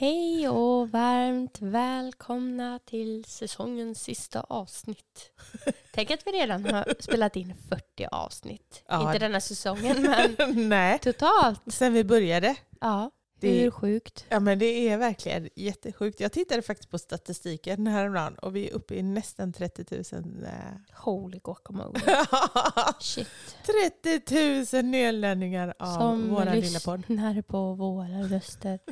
Hej och varmt välkomna till säsongens sista avsnitt. Tänk att vi redan har spelat in 40 avsnitt. Ja. Inte denna säsongen, men Nej, totalt. sen vi började. Ja, Det- hur sjukt. Ja men det är verkligen jättesjukt. Jag tittade faktiskt på statistiken häromdagen och vi är uppe i nästan 30 000. eh, Holy guacamole. Shit. 30 000 nedladdningar av Som vår lilla podd. lyssnar på våra röster.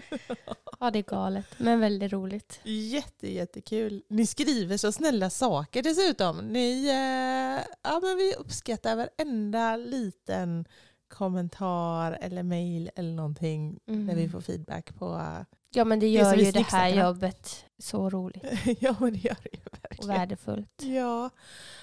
Ja, det är galet, men väldigt roligt. Jätte, jättekul. Ni skriver så snälla saker dessutom. Ni, eh, ja, men vi uppskattar varenda liten kommentar eller mail eller någonting Mm. när vi får feedback på... Ja, men det Det gör är ju det här jobbet så roligt ja men det gör det ju och verkligen. värdefullt. Ja,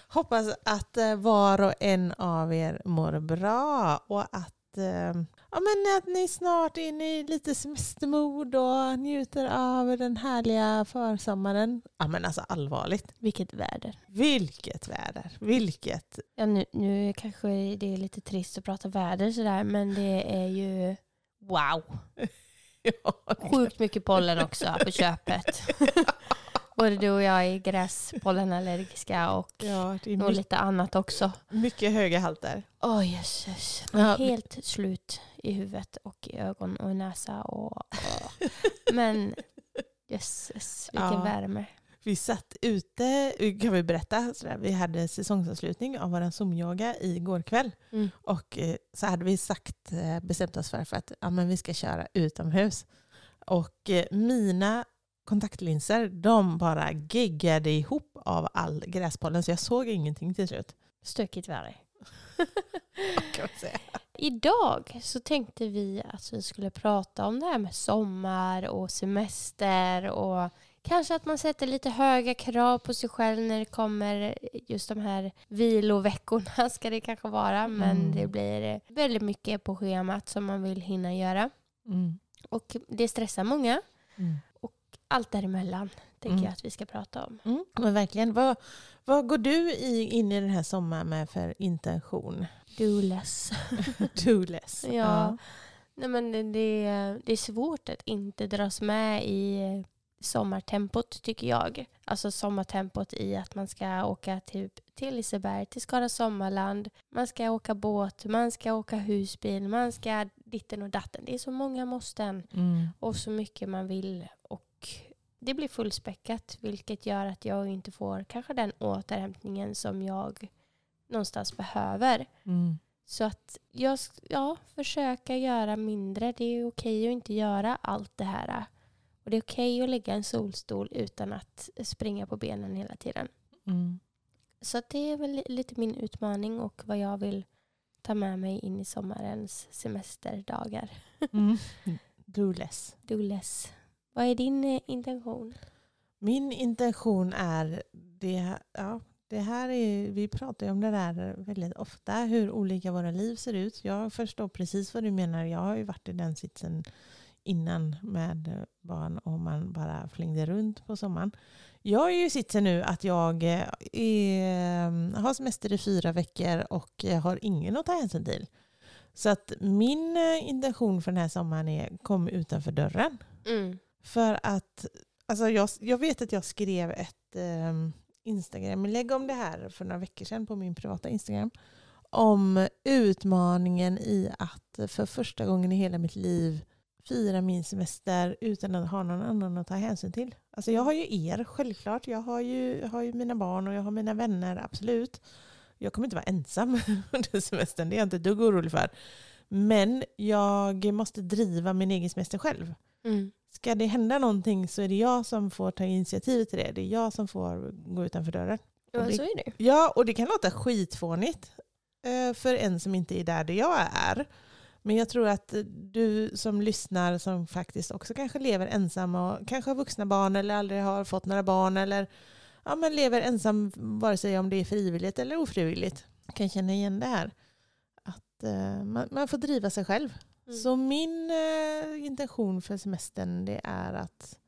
hoppas att eh, var och en av er mår bra och att, eh, ja, men att ni snart är inne i lite semestermod och njuter av den härliga försommaren. Ja men alltså allvarligt, Vilket väder. vilket väder, vilket... Ja, nu, nu kanske det är lite trist att prata väder sådär, men det är ju wow. Ja, Sjukt mycket pollen också på köpet. Både du och jag är gräspollenallergiska och ja, nog lite annat också. mycket höga halter. Åh oh, jösses. Ja, Helt slut i huvudet och i ögon och i näsa. Och, åh. Men jösses, vilken Ja. värme. Vi satt ute, kan vi berätta, sådär, vi hade säsongsavslutning av vår Zoom-yoga igår kväll. Mm. Och eh, så hade vi sagt, eh, bestämt oss för, för att ja, men vi ska köra utomhus. Och eh, mina kontaktlinser, de bara geggade ihop av all gräspollen så jag såg ingenting till slut. Stökigt säga. Idag så tänkte vi att vi skulle prata om det här med sommar och semester och kanske att man sätter lite höga krav på sig själv när det kommer just de här viloveckorna ska det kanske vara men Mm. det blir väldigt mycket på schemat som man vill hinna göra Mm. och det stressar många. Mm. Allt däremellan tänker Mm. jag att vi ska prata om. Mm. Men verkligen, vad, vad går du i, in i den här sommaren med för intention? Do less. Do less. Ja. Nej, men det, det, det är svårt att inte dras med i sommartempot tycker jag. Alltså sommartempot i att man ska åka typ till Liseberg, till Skara Sommarland. Man ska åka båt, man ska åka husbil, man ska ditten och datten. Det är så många måsten Mm. och så mycket man vill. Och det blir fullspäckat vilket gör att jag inte får kanske den återhämtningen som jag någonstans behöver. Mm. Så att jag ja, försöka göra mindre. Det är okej att inte göra allt det här. Och det är okej att lägga en solstol utan att springa på benen hela tiden. Mm. Så det är väl li- lite min utmaning och vad jag vill ta med mig in i sommarens semesterdagar. Mm. Do less. Do less. Vad är din eh, intention? Min intention är, det, ja, det här är, vi pratar ju om det där väldigt ofta, hur olika våra liv ser ut. Jag förstår precis vad du menar. Jag har ju varit i den sitsen innan med barn och man bara flängde runt på sommaren. Jag är ju sitsen nu att jag eh, är, har semester i fyra veckor och har ingen att ta hänsyn till. Så att min eh, intention för den här sommaren är kom utanför dörren. Mm. För att alltså jag, jag vet att jag skrev ett eh, Instagram-inlägg om det här för några veckor sedan på min privata Instagram. Om utmaningen i att för första gången i hela mitt liv fira min semester utan att ha någon annan att ta hänsyn till. Alltså jag har ju er, självklart. Jag har ju, har ju mina barn och jag har mina vänner, absolut. Jag kommer inte vara ensam under semestern, det är jag inte ett dugg orolig för. Men jag måste driva min egen semester själv. Mm. Ska det hända någonting så är det jag som får ta initiativ till det. Det är jag som får gå utanför dörren. Ja, det- så är det. Ja, och det kan låta skitfånigt. eh, för en som inte är där, där jag är. Men jag tror att du som lyssnar som faktiskt också kanske lever ensam och kanske har vuxna barn eller aldrig har fått några barn eller ja, men lever ensam vare sig om det är frivilligt eller ofrivilligt kan känna igen det här. Att eh, man, man, får driva sig själv. Mm. Så min eh, intention för semestern det är att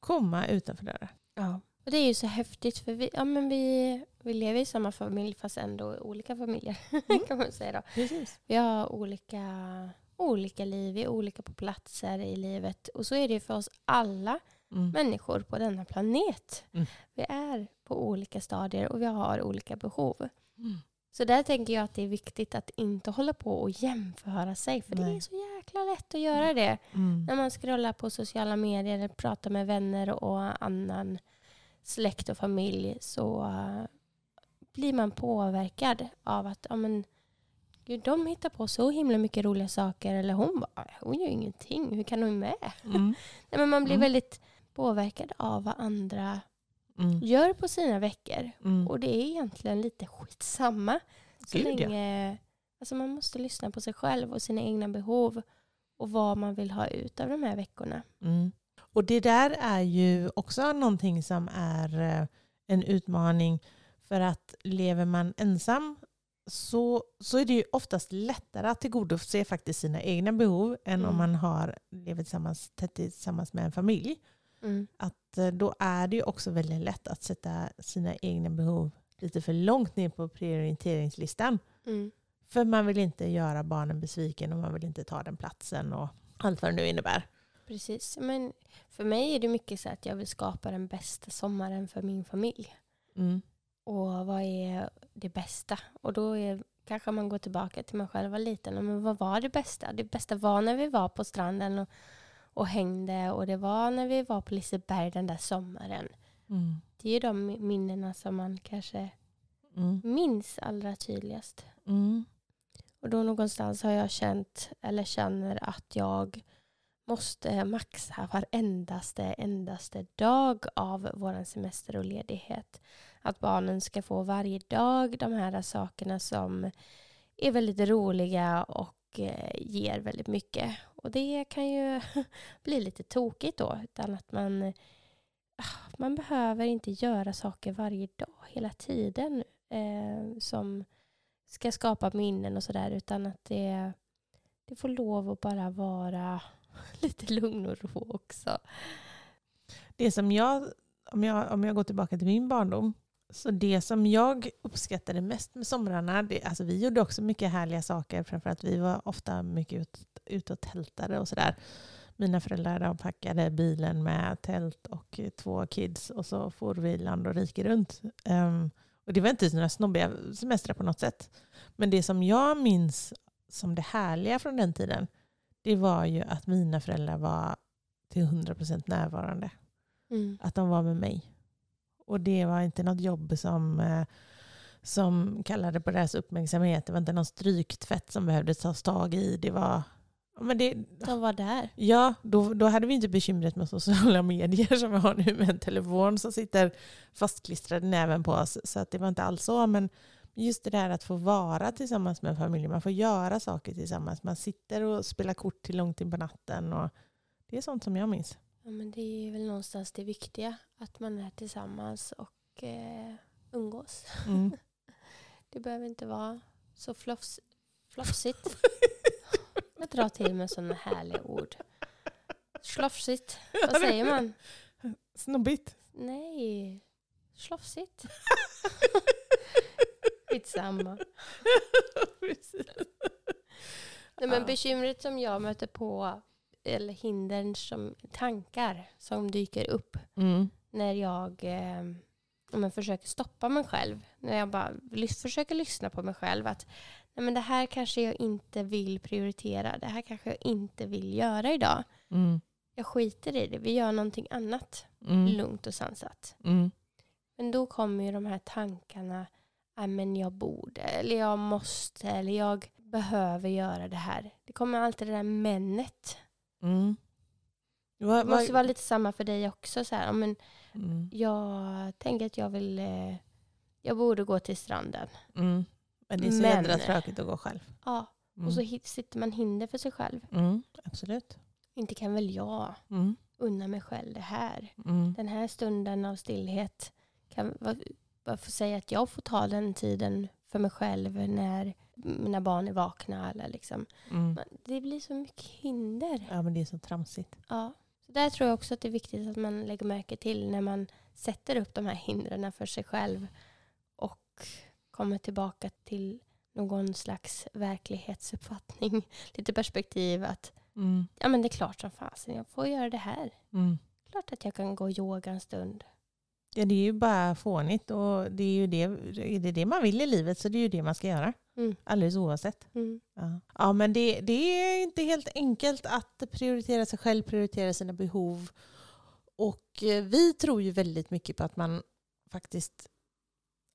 komma utanför dörren. Ja. Och det är ju så häftigt för vi, ja, men vi, vi lever i samma familj fast ändå olika familjer. Mm. kan man säga då. Precis. Vi har olika, olika liv, vi är olika på platser i livet. Och så är det för oss alla mm. människor på denna planet. Mm. Vi är på olika stadier och vi har olika behov. Så där tänker jag att det är viktigt att inte hålla på och jämföra sig. För Nej. det är så jäkla lätt att göra det. Mm. När man scrollar på sociala medier eller pratar med vänner och annan släkt och familj så uh, blir man påverkad av att ja, men, gud, de hittar på så himla mycket roliga saker. Eller hon bara, hon gör ingenting, hur kan hon med? Mm. Nej, men man blir mm. väldigt påverkad av vad andra mm. gör på sina veckor. Mm. Och det är egentligen lite skitsamma. Så Gud, länge, ja. alltså man måste lyssna på sig själv och sina egna behov och vad man vill ha ut av de här veckorna. Mm. Och det där är ju också någonting som är eh, en utmaning för att lever man ensam så, så är det ju oftast lättare att tillgodose faktiskt sina egna behov än mm. om man har lever tillsammans, tätt tillsammans med en familj. Mm. Att eh, då är det ju också väldigt lätt att sätta sina egna behov lite för långt ner på prioriteringslistan. Mm. För man vill inte göra barnen besviken och man vill inte ta den platsen och allt vad det nu innebär. Precis. Men för mig är det mycket så att jag vill skapa den bästa sommaren för min familj. Mm. Och vad är det bästa? Och då är, kanske man går tillbaka till mig själv var liten. Men vad var det bästa? Det bästa var när vi var på stranden och, och hängde. Och det var när vi var på Liseberg den där sommaren. Mm. Det är ju de minnena som man kanske mm. minns allra tydligast. Mm. Och då någonstans har jag känt, eller känner att jag måste maxa varendaste endaste dag av vår semester och ledighet. Att barnen ska få varje dag de här sakerna som är väldigt roliga och Eh, ger väldigt mycket. Och det kan ju bli lite tokigt då, utan att man, ah, man behöver inte göra saker varje dag hela tiden eh, som ska skapa minnen och sådär, utan att det, det får lov att bara vara lite lugn och ro också. Det som jag, om jag, om jag går tillbaka till min barndom, så det som jag uppskattade mest med somrarna, det, alltså vi gjorde också mycket härliga saker, framförallt vi var ofta mycket ute ut och tältade och sådär. Mina föräldrar packade bilen med tält och två kids och så for vi land och rike runt. Um, och det var inte några snobbiga semestrar på något sätt. Men det som jag minns som det härliga från den tiden, det var ju att mina föräldrar var till 100% närvarande. Mm. Att de var med mig. Och det var inte något jobb som, eh, som kallade på deras uppmärksamhet. Det var inte någon stryktvätt som behövde tas tag i. Det var, men det, de var där. Ja, då, då hade vi inte bekymret med sociala medier som vi har nu med en telefon som sitter fastklistrad i näven på oss. Så att det var inte alls så. Men just det där att få vara tillsammans med familjen. Man får göra saker tillsammans. Man sitter och spelar kort till långt in på natten. Och det är sånt som jag minns. Ja, men det är väl någonstans det viktiga. Att man är tillsammans och eh, umgås. Mm. det behöver inte vara så flofs, flofsigt. jag drar till med sådana härliga ord. Slofsigt. Vad säger man? Snobbigt. Nej. Slofsigt. Skitsamma. Nej, men bekymret som jag möter på, eller hindren som tankar som dyker upp mm. när jag eh, försöker stoppa mig själv. När jag bara försöker lyssna på mig själv. Att nej, men det här kanske jag inte vill prioritera. Det här kanske jag inte vill göra idag. Mm. Jag skiter i det. Vi gör någonting annat. Mm. Lugnt och sansat. Mm. Men då kommer ju de här tankarna men jag borde, eller jag måste, eller jag behöver göra det här. Det kommer alltid det där männet. Mm. Det måste vara lite samma för dig också. Så här, men mm. Jag tänker att jag vill, eh, jag borde gå till stranden. Mm. Men det är så Men- jädra tråkigt att gå själv. Ja, Mm. och så hit- sitter man hinder för sig själv. Mm, absolut. Inte kan väl jag Mm, unna mig själv det här. mm, Den här stunden av stillhet. Kan, var, varför säga att jag får ta den tiden för mig själv när mina barn är vakna. Eller liksom. mm. Det blir så mycket hinder. Ja men det är så tramsigt. Ja. Så där tror jag också att det är viktigt att man lägger märke till när man sätter upp de här hindren för sig själv och kommer tillbaka till någon slags verklighetsuppfattning. Lite perspektiv att Mm, ja, men det är klart som fasen, jag får göra det här. mm. Klart att jag kan gå yoga en stund. Ja det är ju bara fånigt och det är ju det, är det det man vill i livet så det är ju det man ska göra. Mm. Alldeles oavsett. Mm. Ja, ja men det, det är inte helt enkelt att prioritera sig själv, prioritera sina behov. Och eh, vi tror ju väldigt mycket på att man faktiskt...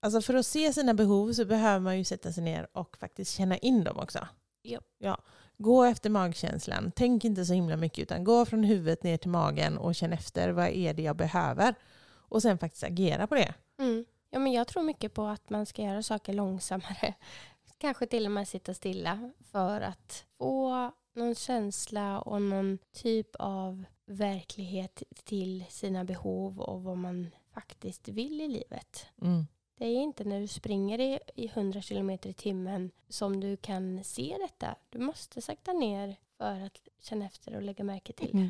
Alltså för att se sina behov så behöver man ju sätta sig ner och faktiskt känna in dem också. Japp. Ja. Gå efter magkänslan. Tänk inte så himla mycket utan gå från huvudet ner till magen och känn efter vad är det jag behöver. Och sen faktiskt agera på det. Mm. Ja, men jag tror mycket på att man ska göra saker långsammare. Kanske till och med sitta stilla för att få någon känsla och någon typ av verklighet till sina behov och vad man faktiskt vill i livet. Mm. Det är inte när du springer i, i 100 km i timmen som du kan se detta. Du måste sakta ner för att känna efter och lägga märke till. Mm.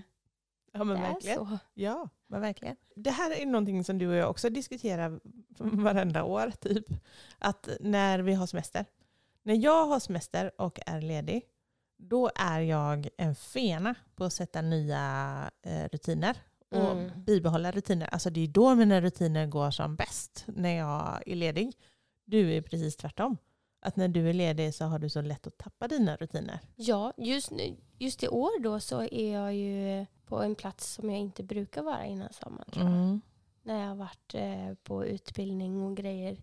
Ja men det är verkligen. så. Ja, men verkligen. Det här är någonting som du och jag också diskuterar varenda år. Typ. Att när vi har semester. När jag har semester och är ledig, då är jag en fena på att sätta nya eh, rutiner. Och Mm. bibehålla rutiner. Alltså det är då mina rutiner går som bäst, när jag är ledig. Du är precis tvärtom. Att när du är ledig så har du så lätt att tappa dina rutiner. Ja, just, nu- just i år då så är jag ju på en plats som jag inte brukar vara innan sommaren. Mm. När jag har varit eh, på utbildning och grejer.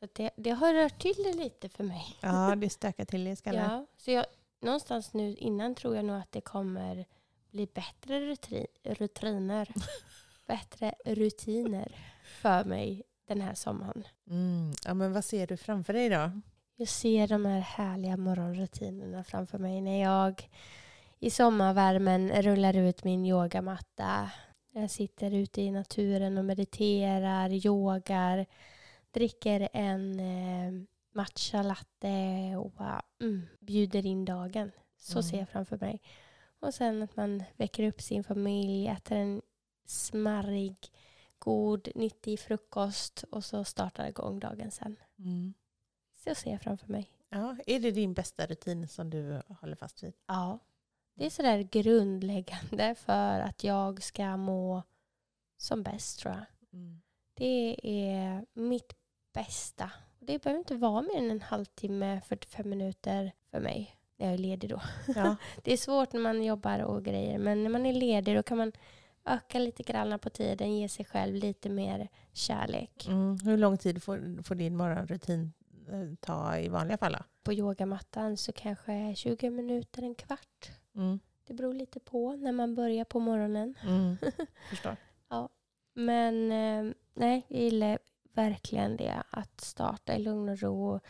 Så det, det har rört till det lite för mig. Ja, det stökar till i skallen. Ja, så jag, någonstans nu innan tror jag nog att det kommer bli bättre rutri, rutiner. bättre rutiner för mig den här sommaren. Mm. Ja, men vad ser du framför dig då? Jag ser de här härliga morgonrutinerna framför mig när jag i sommarvärmen rullar ut min yogamatta. Jag sitter ute i naturen och mediterar, yogar, dricker en eh, matcha latte och bara, mm, bjuder in dagen. Så Mm. ser jag framför mig. Och sen att man väcker upp sin familj, äter en smarrig, god, nyttig frukost och så startar igång dagen sen. Mm. Så ser jag framför mig. Ja, är det din bästa rutin som du håller fast vid? Ja. Det är sådär grundläggande för att jag ska må som bäst tror jag. Mm. Det är mitt bästa. Det behöver inte vara mer än en halvtimme, 45 minuter för mig när jag är ledig då. Ja. Det är svårt när man jobbar och grejer men när man är ledig då kan man öka lite grann på tiden, ge sig själv lite mer kärlek. Mm. Hur lång tid får, får din morgonrutin eh, ta i vanliga fall? Då? På yogamattan så kanske 20 minuter, en kvart. Mm. Det beror lite på när man börjar på morgonen. Mm. Förstår. Men eh, nej, jag gillar verkligen det. Att starta i lugn och ro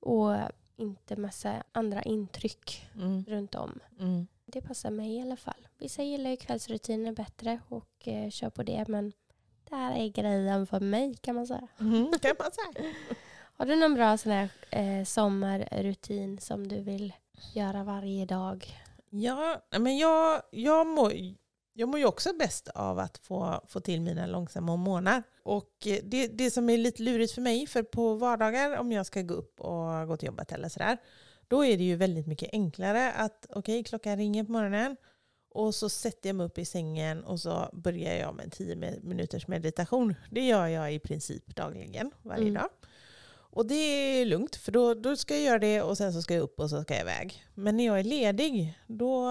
och inte massa andra intryck Mm. runt om. Mm. Det passar mig i alla fall. Vissa gillar ju kvällsrutiner bättre och eh, kör på det. Men det här är grejen för mig kan man säga. Mm. Kan man säga. Har du någon bra sån här eh, sommarrutin som du vill göra varje dag? Ja, men jag, jag, mår, jag mår ju också bäst av att få, få till mina långsamma månader. Och eh, det, det som är lite lurigt för mig, för på vardagar om jag ska gå upp och gå till jobbet eller sådär, då är det ju väldigt mycket enklare att okej, klockan ringer på morgonen och så sätter jag mig upp i sängen och så börjar jag med en 10 minuters meditation. Det gör jag i princip dagligen, varje Mm. dag. Och det är lugnt, för då, då ska jag göra det och sen så ska jag upp och så ska jag iväg. Men när jag är ledig, då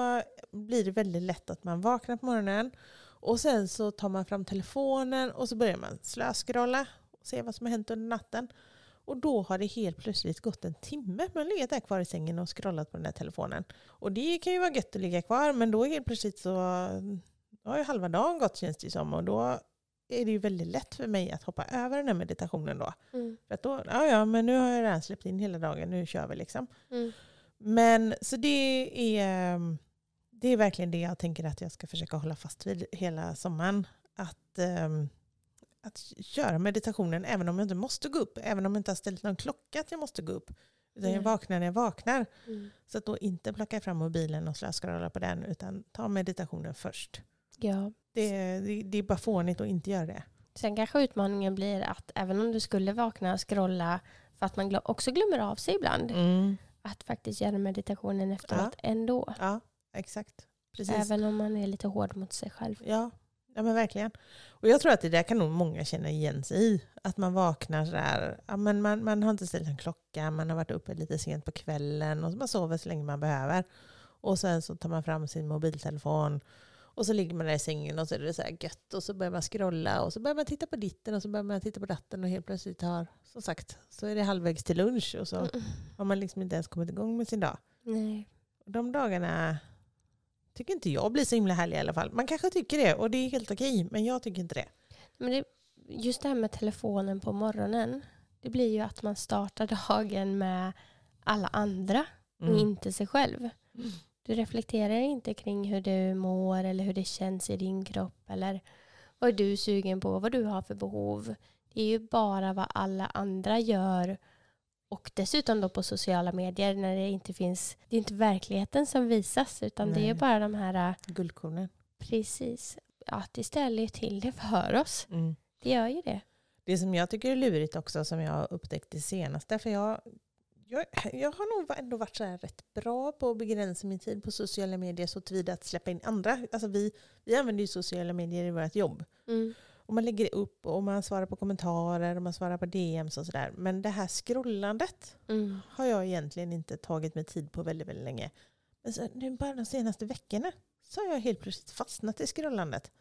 blir det väldigt lätt att man vaknar på morgonen och sen så tar man fram telefonen och så börjar man slöskrolla och se vad som har hänt under natten. Och då har det helt plötsligt gått en timme. Man har legat där kvar i sängen och scrollat på den där telefonen. Och det kan ju vara gött att ligga kvar, men då helt plötsligt så har ju halva dagen gått känns det som. Och då är det ju väldigt lätt för mig att hoppa över den här meditationen då. Mm. För att då, ja ja, men nu har jag redan släppt in hela dagen, nu kör vi liksom. Mm. Men så det är, det är verkligen det jag tänker att jag ska försöka hålla fast vid hela sommaren. Att, ehm, att köra meditationen även om jag inte måste gå upp, även om jag inte har ställt någon klocka att jag måste gå upp. Utan jag Nej. vaknar när jag vaknar. Mm. Så att då inte plocka fram mobilen och slöskrolla på den, utan ta meditationen först. Ja. Det, det, det är bara fånigt att inte göra det. Sen kanske utmaningen blir att även om du skulle vakna och scrolla för att man också glömmer av sig ibland, att faktiskt göra meditationen efteråt ändå. Ja, exakt. Precis. Även om man är lite hård mot sig själv. Ja, ja men verkligen. Och jag tror att det där kan nog många känna igen sig i. Att man vaknar sådär, ja, men man, man har inte ställt en klocka, man har varit uppe lite sent på kvällen och så man sover så länge man behöver. Och sen så tar man fram sin mobiltelefon och så ligger man där i sängen och så är det så här gött och så börjar man scrolla och så börjar man titta på ditten och så börjar man titta på datten och helt plötsligt har, som sagt, så är det halvvägs till lunch och så Mm. har man liksom inte ens kommit igång med sin dag. Nej. Och de dagarna tycker inte jag blir så himla härliga i alla fall. Man kanske tycker det och det är helt okej, men jag tycker inte det. Men det, just det här med telefonen på morgonen. Det blir ju att man startar dagen med alla andra och Mm. inte sig själv. Mm. Du reflekterar inte kring hur du mår eller hur det känns i din kropp eller vad är du sugen på, vad du har för behov. Det är ju bara vad alla andra gör och dessutom då på sociala medier när det inte finns, det är inte verkligheten som visas utan det är Nej. bara de här, Guldkornen. precis, att det ställer ju till det för oss. Mm. Det gör ju det. Det som jag tycker är lurigt också, som jag har upptäckt det senaste, för jag, jag, jag har nog ändå varit så rätt bra på att begränsa min tid på sociala medier så tillvida att släppa in andra. Alltså vi, vi använder ju sociala medier i vårt jobb. Mm. Och man lägger upp och man svarar på kommentarer och man svarar på DMs och sådär. Men det här scrollandet Mm. har jag egentligen inte tagit mig tid på väldigt, väldigt länge. Men så, nu bara de senaste veckorna så har jag helt plötsligt fastnat i scrollandet.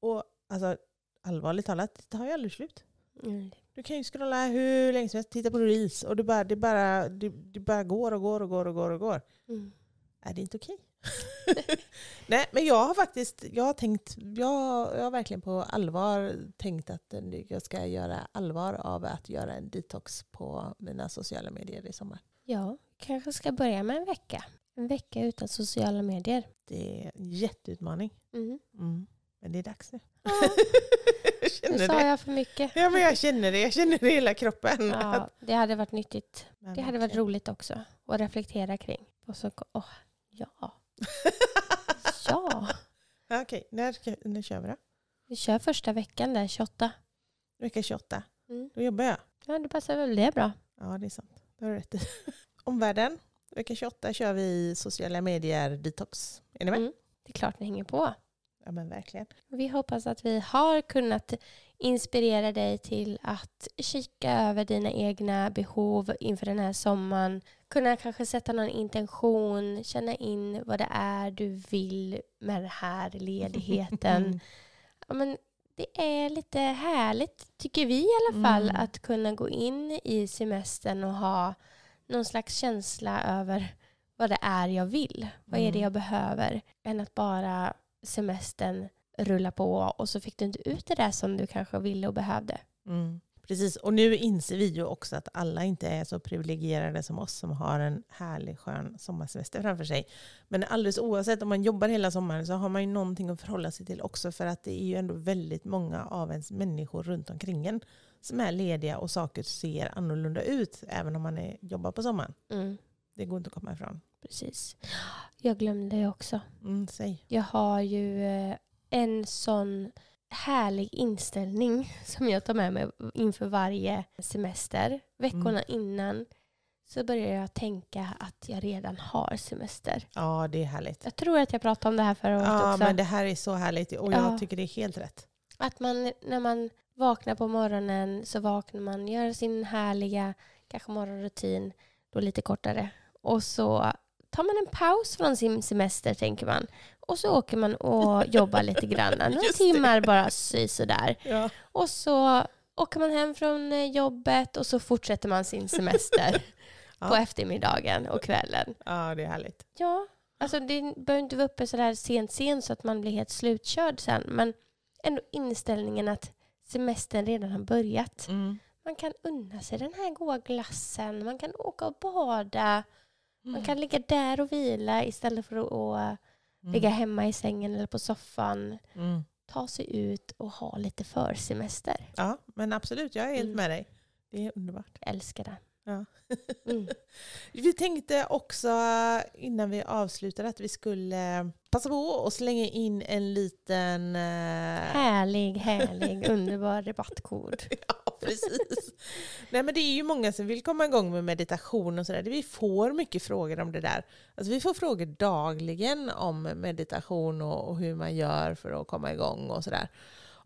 Och alltså, allvarligt talat, det tar ju aldrig slut. Mm. Du kan ju scrolla hur länge som helst, titta på reels och det bara, det bara, det, det bara går och går och går och går och går. Mm. Är det inte okej? Nej, men jag har faktiskt, jag har tänkt, jag, jag har verkligen på allvar tänkt att jag ska göra allvar av att göra en detox på mina sociala medier i sommar. Ja, kanske ska börja med en vecka. En vecka utan sociala medier. Det är en jätteutmaning. Mm. Mm. Men det är dags nu. Ja, jag nu känner sa det. jag för mycket. Ja, men jag känner det. Jag känner det i hela kroppen. Ja, det hade varit nyttigt. Men Det hade varit roligt också att reflektera kring. Och så, åh, ja, ja. Ja, Okej, när, när kör vi då? Vi kör första veckan där, 28. Vecka 28. Mm. Då jobbar jag. Ja, det passar väl det bra. Ja, det är sant. Det har du rätt i. Omvärlden. Vecka 28 kör vi sociala medier detox. Är ni med? Mm. Det är klart ni hänger på. Ja, men verkligen. Vi hoppas att vi har kunnat inspirera dig till att kika över dina egna behov inför den här sommaren. Kunna kanske sätta någon intention, känna in vad det är du vill med den här ledigheten. ja, men det är lite härligt, tycker vi i alla fall, Mm. att kunna gå in i semestern och ha någon slags känsla över vad det är jag vill. Vad är det Mm. jag behöver? Än att bara semestern rulla på och så fick du inte ut det där som du kanske ville och behövde. Mm. Precis, och nu inser vi ju också att alla inte är så privilegierade som oss som har en härlig skön sommarsemester framför sig. Men alldeles oavsett om man jobbar hela sommaren så har man ju någonting att förhålla sig till också för att det är ju ändå väldigt många av ens människor runt omkring en som är lediga och saker ser annorlunda ut även om man är, jobbar på sommaren. Mm, Det går inte att komma ifrån. precis. Jag glömde det också. Mm, säg. Jag har ju eh, en sån härlig inställning som jag tar med mig inför varje semester. Veckorna Mm. innan så börjar jag tänka att jag redan har semester. Ja, det är härligt. Jag tror att jag pratade om det här förra året Ja, också. men det här är så härligt och jag Ja. tycker det är helt rätt. Att man när man vaknar på morgonen så vaknar man, gör sin härliga kanske morgonrutin, då lite kortare. Och så tar man en paus från sin semester tänker man. Och så åker man och jobbar lite grann. Några timmar bara sy sådär. Ja. Och så åker man hem från eh, jobbet och så fortsätter man sin semester Ja. på eftermiddagen och kvällen. ja, det är härligt. Ja, alltså det behöver inte vara uppe sådär sent sent så att man blir helt slutkörd sen. Men ändå inställningen att semestern redan har börjat. Mm. Man kan unna sig den här goda glassen, man kan åka och bada, man kan ligga där och vila istället för att Mm. ligga hemma i sängen eller på soffan. Mm. Ta sig ut och ha lite försemester. Ja, men absolut, jag är helt Mm. med dig. Det är underbart. Älskar det. Ja. Mm. Vi tänkte också innan vi avslutar att vi skulle passa på att slänga in en liten... eh, Härlig, härlig, underbar rabattkod. Ja, precis. Nej, men det är ju många som vill komma igång med meditation och sådär. Vi får mycket frågor om det där. Alltså, vi får frågor dagligen om meditation och, och hur man gör för att komma igång och sådär.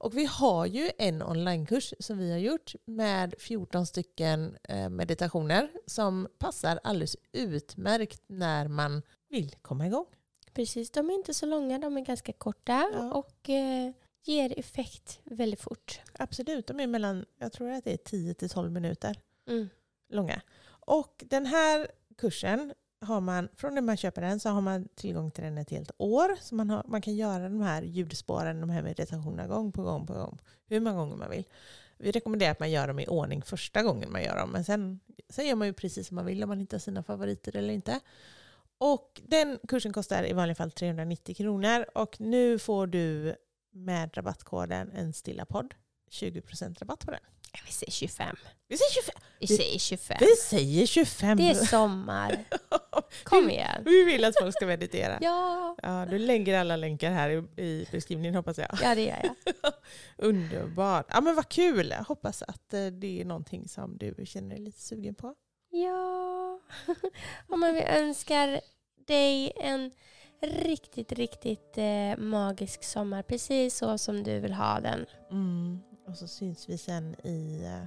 Och vi har ju en onlinekurs som vi har gjort med 14 stycken eh, meditationer som passar alldeles utmärkt när man vill komma igång. Precis, de är inte så långa, de är ganska korta Ja. och eh, ger effekt väldigt fort. Absolut, de är mellan, jag tror att det är 10 till 12 minuter. Mm. långa. Och den här kursen har man, från när man köper den så har man tillgång till den ett helt år. Så man, har, man kan göra de här ljudspåren, de här meditationerna gång på gång på gång. Hur många gånger man vill. Vi rekommenderar att man gör dem i ordning första gången man gör dem. Men sen, sen gör man ju precis som man vill om man hittar sina favoriter eller inte. Och den kursen kostar i vanliga fall 390 kronor. Och nu får du med rabattkoden en stilla podd 20% rabatt på den. Vi säger 25. Vi säger 25! Vi säger 25. Vi säger 25! Det är sommar. Kom igen. Vi vill att folk ska meditera. Ja, Ja, du lägger alla länkar här i, i beskrivningen hoppas jag. ja det gör jag. Underbart. Ja, men vad kul. Jag hoppas att eh, det är någonting som du känner dig lite sugen på. Ja. Och men vi önskar dig en riktigt, riktigt eh, magisk sommar. Precis så som du vill ha den. Mm. Och så syns vi sen i eh,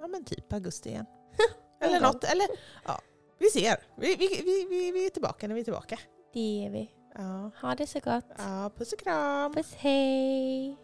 ja, men typ augusti igen. eller något. Eller, ja, vi ser. Vi, vi, vi, vi, vi är tillbaka när vi är tillbaka. Det är vi. Ja, Ha det så gott. ja puss och kram. Puss hej.